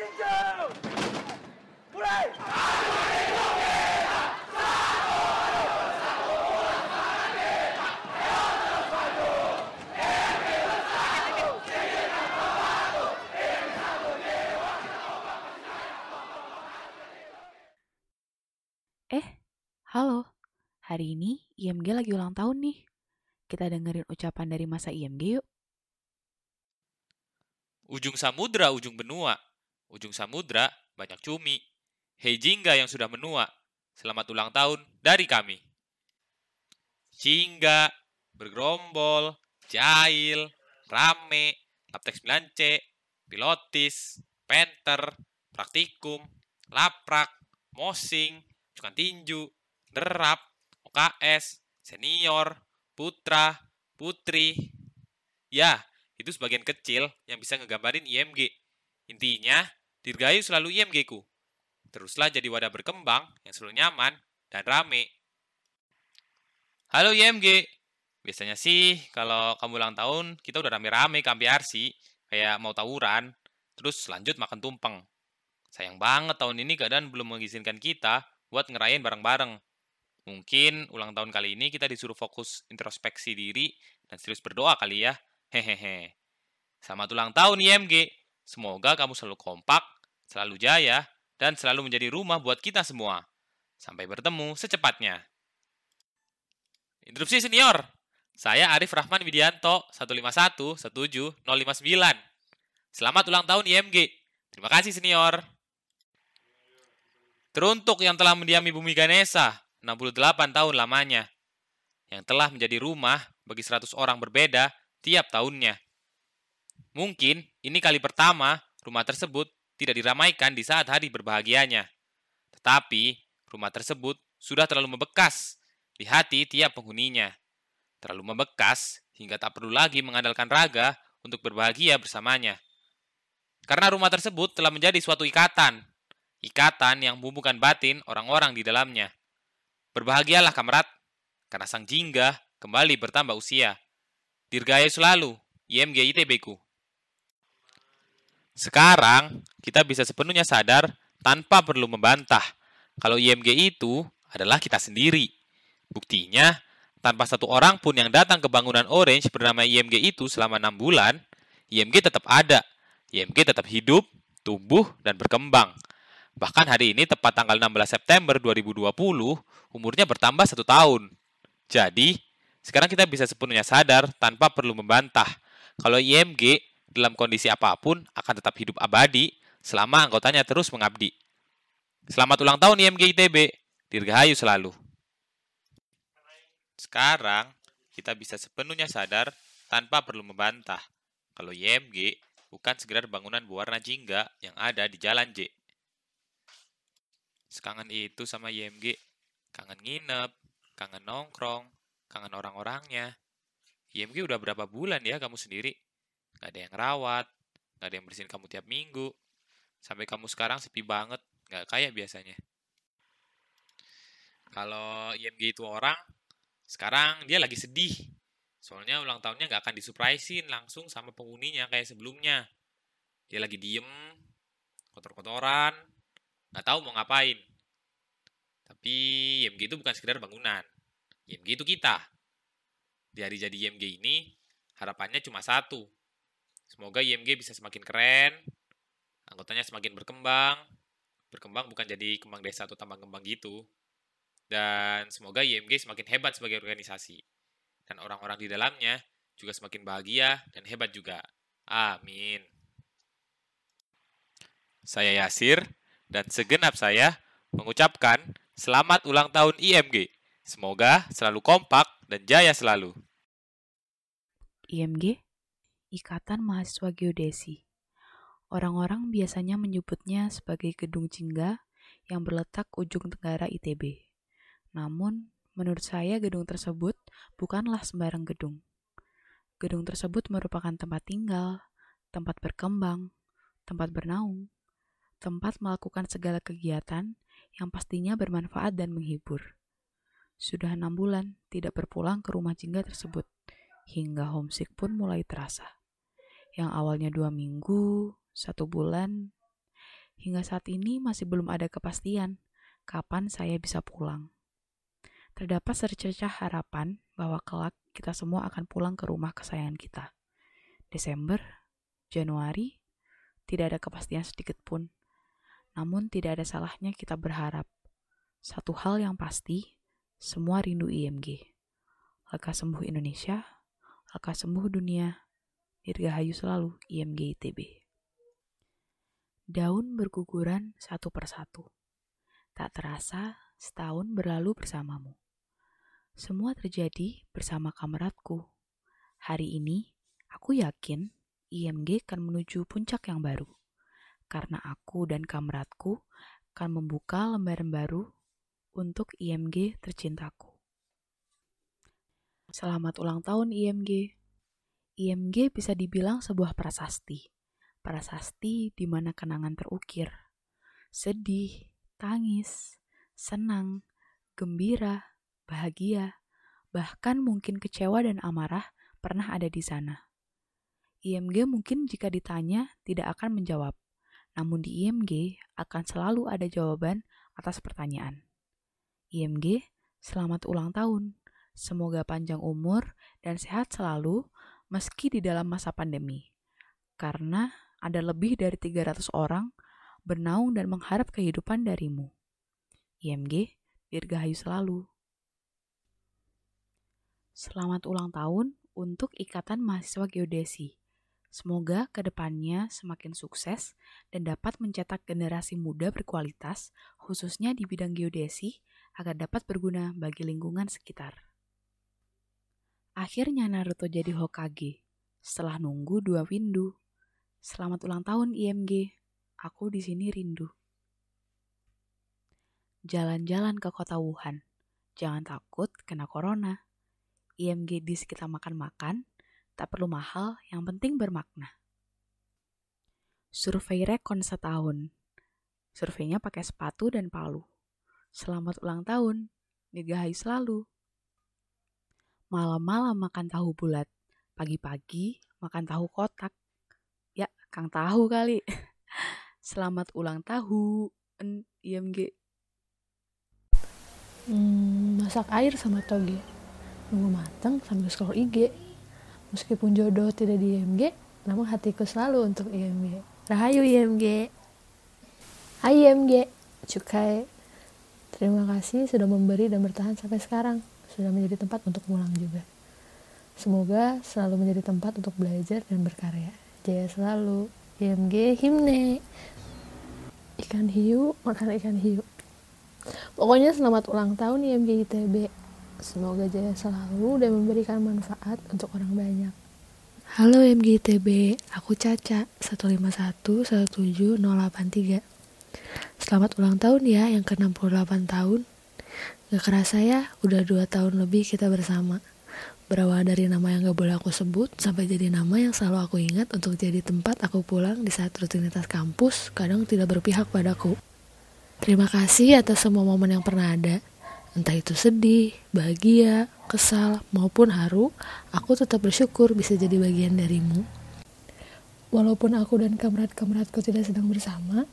Eh, halo. Hari ini IMG lagi ulang tahun nih. Kita dengerin ucapan dari masa IMG yuk. Ujung samudra, ujung benua. Ujung samudra, banyak cumi. Hei Jingga yang sudah menua, selamat ulang tahun dari kami. Jingga, bergerombol, jahil, rame, laptex 9C, pilotis, penter, praktikum, laprak, mosing, cukan tinju, derap, OKS, senior, putra, putri. Ya, itu sebagian kecil yang bisa ngegambarin IMG. Intinya, dirgayu selalu IMG ku. Teruslah jadi wadah berkembang yang selalu nyaman dan rame. Halo IMG, biasanya sih kalau kamu ulang tahun kita udah rame-rame ke RC, kayak mau tawuran, terus lanjut makan tumpeng. Sayang banget tahun ini keadaan belum mengizinkan kita buat ngerayain bareng-bareng. Mungkin ulang tahun kali ini kita disuruh fokus introspeksi diri dan serius berdoa kali ya. Hehehe. Selamat ulang tahun IMG. Semoga kamu selalu kompak, selalu jaya, dan selalu menjadi rumah buat kita semua. Sampai bertemu secepatnya. Interupsi senior. Saya Arif Rahman Widianto, 151 17 059. Selamat ulang tahun IMG. Terima kasih senior. Teruntuk yang telah mendiami bumi Ganesha, 68 tahun lamanya. Yang telah menjadi rumah bagi 100 orang berbeda tiap tahunnya. Mungkin ini kali pertama rumah tersebut tidak diramaikan di saat hari berbahagianya. Tetapi rumah tersebut sudah terlalu membekas di hati tiap penghuninya. Terlalu membekas hingga tak perlu lagi mengandalkan raga untuk berbahagia bersamanya. Karena rumah tersebut telah menjadi suatu ikatan. Ikatan yang membubuhkan batin orang-orang di dalamnya. Berbahagialah kamerat, karena sang jingga kembali bertambah usia. Dirgayu selalu, IMG ITB ku. Sekarang, kita bisa sepenuhnya sadar tanpa perlu membantah kalau IMG itu adalah kita sendiri. Buktinya, tanpa satu orang pun yang datang ke bangunan Orange bernama IMG itu selama enam bulan, IMG tetap ada. IMG tetap hidup, tumbuh, dan berkembang. Bahkan hari ini tepat tanggal 16 September 2020, umurnya bertambah satu tahun. Jadi, sekarang kita bisa sepenuhnya sadar tanpa perlu membantah kalau IMG dalam kondisi apa pun akan tetap hidup abadi selama anggotanya terus mengabdi. Selamat ulang tahun IMG ITB, dirgahayu selalu. Sekarang, kita bisa sepenuhnya sadar tanpa perlu membantah kalau IMG bukan sekedar bangunan berwarna jingga yang ada di Jalan J. Sekangen itu sama IMG, kangen nginep, kangen nongkrong, kangen orang-orangnya. IMG udah berapa bulan ya kamu sendiri? Gak ada yang rawat, gak ada yang bersihin kamu tiap minggu. Sampai kamu sekarang sepi banget, gak kayak biasanya. Kalau IMG itu orang, sekarang dia lagi sedih. Soalnya ulang tahunnya gak akan disurprisein langsung sama penghuninya kayak sebelumnya. Dia lagi diem, kotor-kotoran, gak tahu mau ngapain. Tapi IMG itu bukan sekedar bangunan. IMG itu kita. Di hari jadi IMG ini, harapannya cuma satu. Semoga IMG bisa semakin keren, anggotanya semakin berkembang. Berkembang bukan jadi kembang desa atau tambang kembang gitu. Dan semoga IMG semakin hebat sebagai organisasi. Dan orang-orang di dalamnya juga semakin bahagia dan hebat juga. Amin. Saya Yasir, dan segenap saya mengucapkan selamat ulang tahun IMG. Semoga selalu kompak dan jaya selalu. IMG, Ikatan Mahasiswa Geodesi. Orang-orang biasanya menyebutnya sebagai gedung jingga yang berletak ujung tenggara ITB. Namun, menurut saya gedung tersebut bukanlah sembarang gedung. Gedung tersebut merupakan tempat tinggal, tempat berkembang, tempat bernaung, tempat melakukan segala kegiatan yang pastinya bermanfaat dan menghibur. Sudah enam bulan tidak berpulang ke rumah jingga tersebut, hingga homesick pun mulai terasa. Yang awalnya dua minggu, satu bulan, Hingga saat ini masih belum ada kepastian kapan saya bisa pulang. Terdapat secercah harapan bahwa kelak kita semua akan pulang ke rumah kesayangan kita. Desember, Januari, tidak ada kepastian sedikit pun. Namun tidak ada salahnya kita berharap. Satu hal yang pasti, semua rindu IMG. Lekas sembuh Indonesia, lekas sembuh dunia, dirgahayu selalu IMG ITB. Daun berguguran satu persatu. Tak terasa setahun berlalu bersamamu. Semua terjadi bersama kameratku. Hari ini, aku yakin IMG akan menuju puncak yang baru. Karena aku dan kameratku akan membuka lembaran baru untuk IMG tercintaku. Selamat ulang tahun IMG. IMG bisa dibilang sebuah prasasti prasasti di mana kenangan terukir. Sedih, tangis, senang, gembira, bahagia, bahkan mungkin kecewa dan amarah pernah ada di sana. IMG mungkin jika ditanya tidak akan menjawab, namun di IMG akan selalu ada jawaban atas pertanyaan. IMG, selamat ulang tahun. Semoga panjang umur dan sehat selalu meski di dalam masa pandemi. Karena ada lebih dari 300 orang bernaung dan mengharap kehidupan darimu. IMG, Dirgahayu selalu. Selamat ulang tahun untuk Ikatan Mahasiswa Geodesi. Semoga ke depannya semakin sukses dan dapat mencetak generasi muda berkualitas, khususnya di bidang geodesi, agar dapat berguna bagi lingkungan sekitar. Akhirnya Naruto jadi Hokage, setelah nunggu dua windu. Selamat ulang tahun IMG. Aku di sini rindu. Jalan-jalan ke kota Wuhan. Jangan takut kena corona. IMG di sekitar makan-makan, tak perlu mahal, yang penting bermakna. Survei rekon setahun. Surveinya pakai sepatu dan palu. Selamat ulang tahun, digahi selalu. Malam-malam makan tahu bulat, pagi-pagi makan tahu kotak. Kang Tahu kali. Selamat ulang tahun IMG. Hmm, masak air sama toge. Nunggu matang sambil scroll IG. Meskipun jodoh tidak di IMG, namun hatiku selalu untuk IMG. Rahayu IMG. Hai IMG, cukai. Terima kasih sudah memberi dan bertahan sampai sekarang. Sudah menjadi tempat untuk pulang juga. Semoga selalu menjadi tempat untuk belajar dan berkarya. Jaya selalu. IMG himne. Ikan hiu makan ikan hiu. Pokoknya selamat ulang tahun IMG ITB semoga jaya selalu dan memberikan manfaat untuk orang banyak. Halo IMG ITB, aku Caca 151 Selamat ulang tahun ya yang ke-68 tahun. Gak kerasa ya, udah 2 tahun lebih kita bersama berawal dari nama yang gak boleh aku sebut sampai jadi nama yang selalu aku ingat untuk jadi tempat aku pulang di saat rutinitas kampus kadang tidak berpihak padaku. Terima kasih atas semua momen yang pernah ada. Entah itu sedih, bahagia, kesal, maupun haru, aku tetap bersyukur bisa jadi bagian darimu. Walaupun aku dan kamerat-kameratku tidak sedang bersama,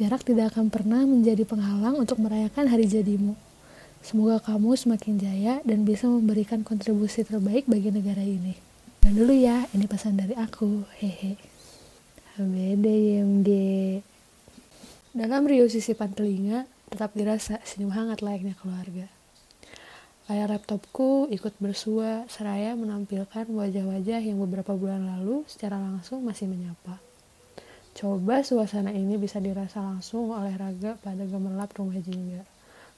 jarak tidak akan pernah menjadi penghalang untuk merayakan hari jadimu. Semoga kamu semakin jaya dan bisa memberikan kontribusi terbaik bagi negara ini. Dan dulu ya, ini pesan dari aku. Hehe. HBD YMG. Dalam Rio sisipan telinga, tetap dirasa senyum hangat layaknya keluarga. Layar laptopku ikut bersua seraya menampilkan wajah-wajah yang beberapa bulan lalu secara langsung masih menyapa. Coba suasana ini bisa dirasa langsung oleh raga pada gemerlap rumah jingga.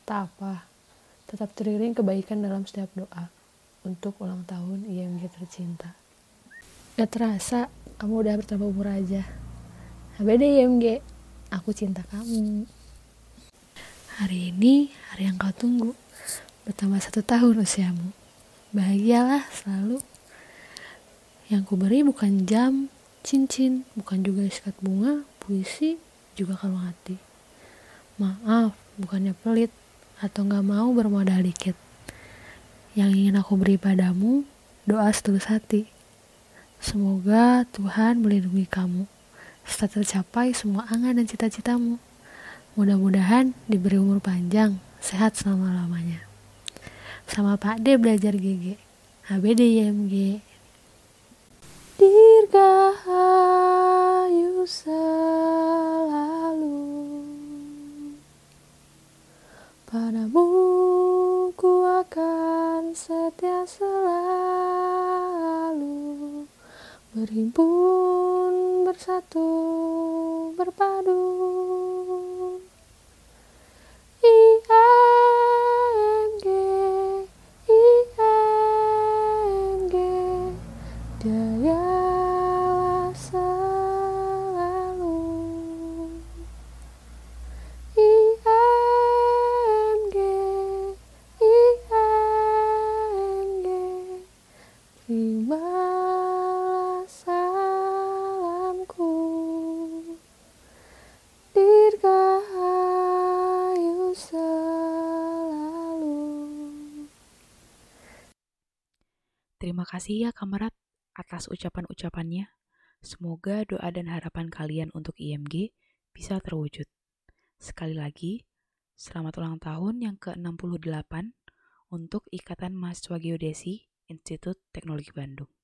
Tak apa, tetap teriring kebaikan dalam setiap doa untuk ulang tahun IMG tercinta. Gak terasa, kamu udah bertambah umur aja. HBD IMG, aku cinta kamu. Hari ini, hari yang kau tunggu, bertambah satu tahun usiamu. Bahagialah selalu. Yang kuberi bukan jam, cincin, bukan juga iskat bunga, puisi, juga kalung hati. Maaf, bukannya pelit, atau gak mau bermodal dikit. Yang ingin aku beri padamu, doa setulus hati. Semoga Tuhan melindungi kamu serta tercapai semua angan dan cita-citamu. Mudah-mudahan diberi umur panjang, sehat selama-lamanya. Sama Pak D belajar GG. HBD YMG. Dirgahayu selalu Padamu ku akan setia selalu Berhimpun, bersatu, berpadu Terima kasih ya kamerat atas ucapan-ucapannya. Semoga doa dan harapan kalian untuk IMG bisa terwujud. Sekali lagi, selamat ulang tahun yang ke-68 untuk Ikatan Mahasiswa Geodesi Institut Teknologi Bandung.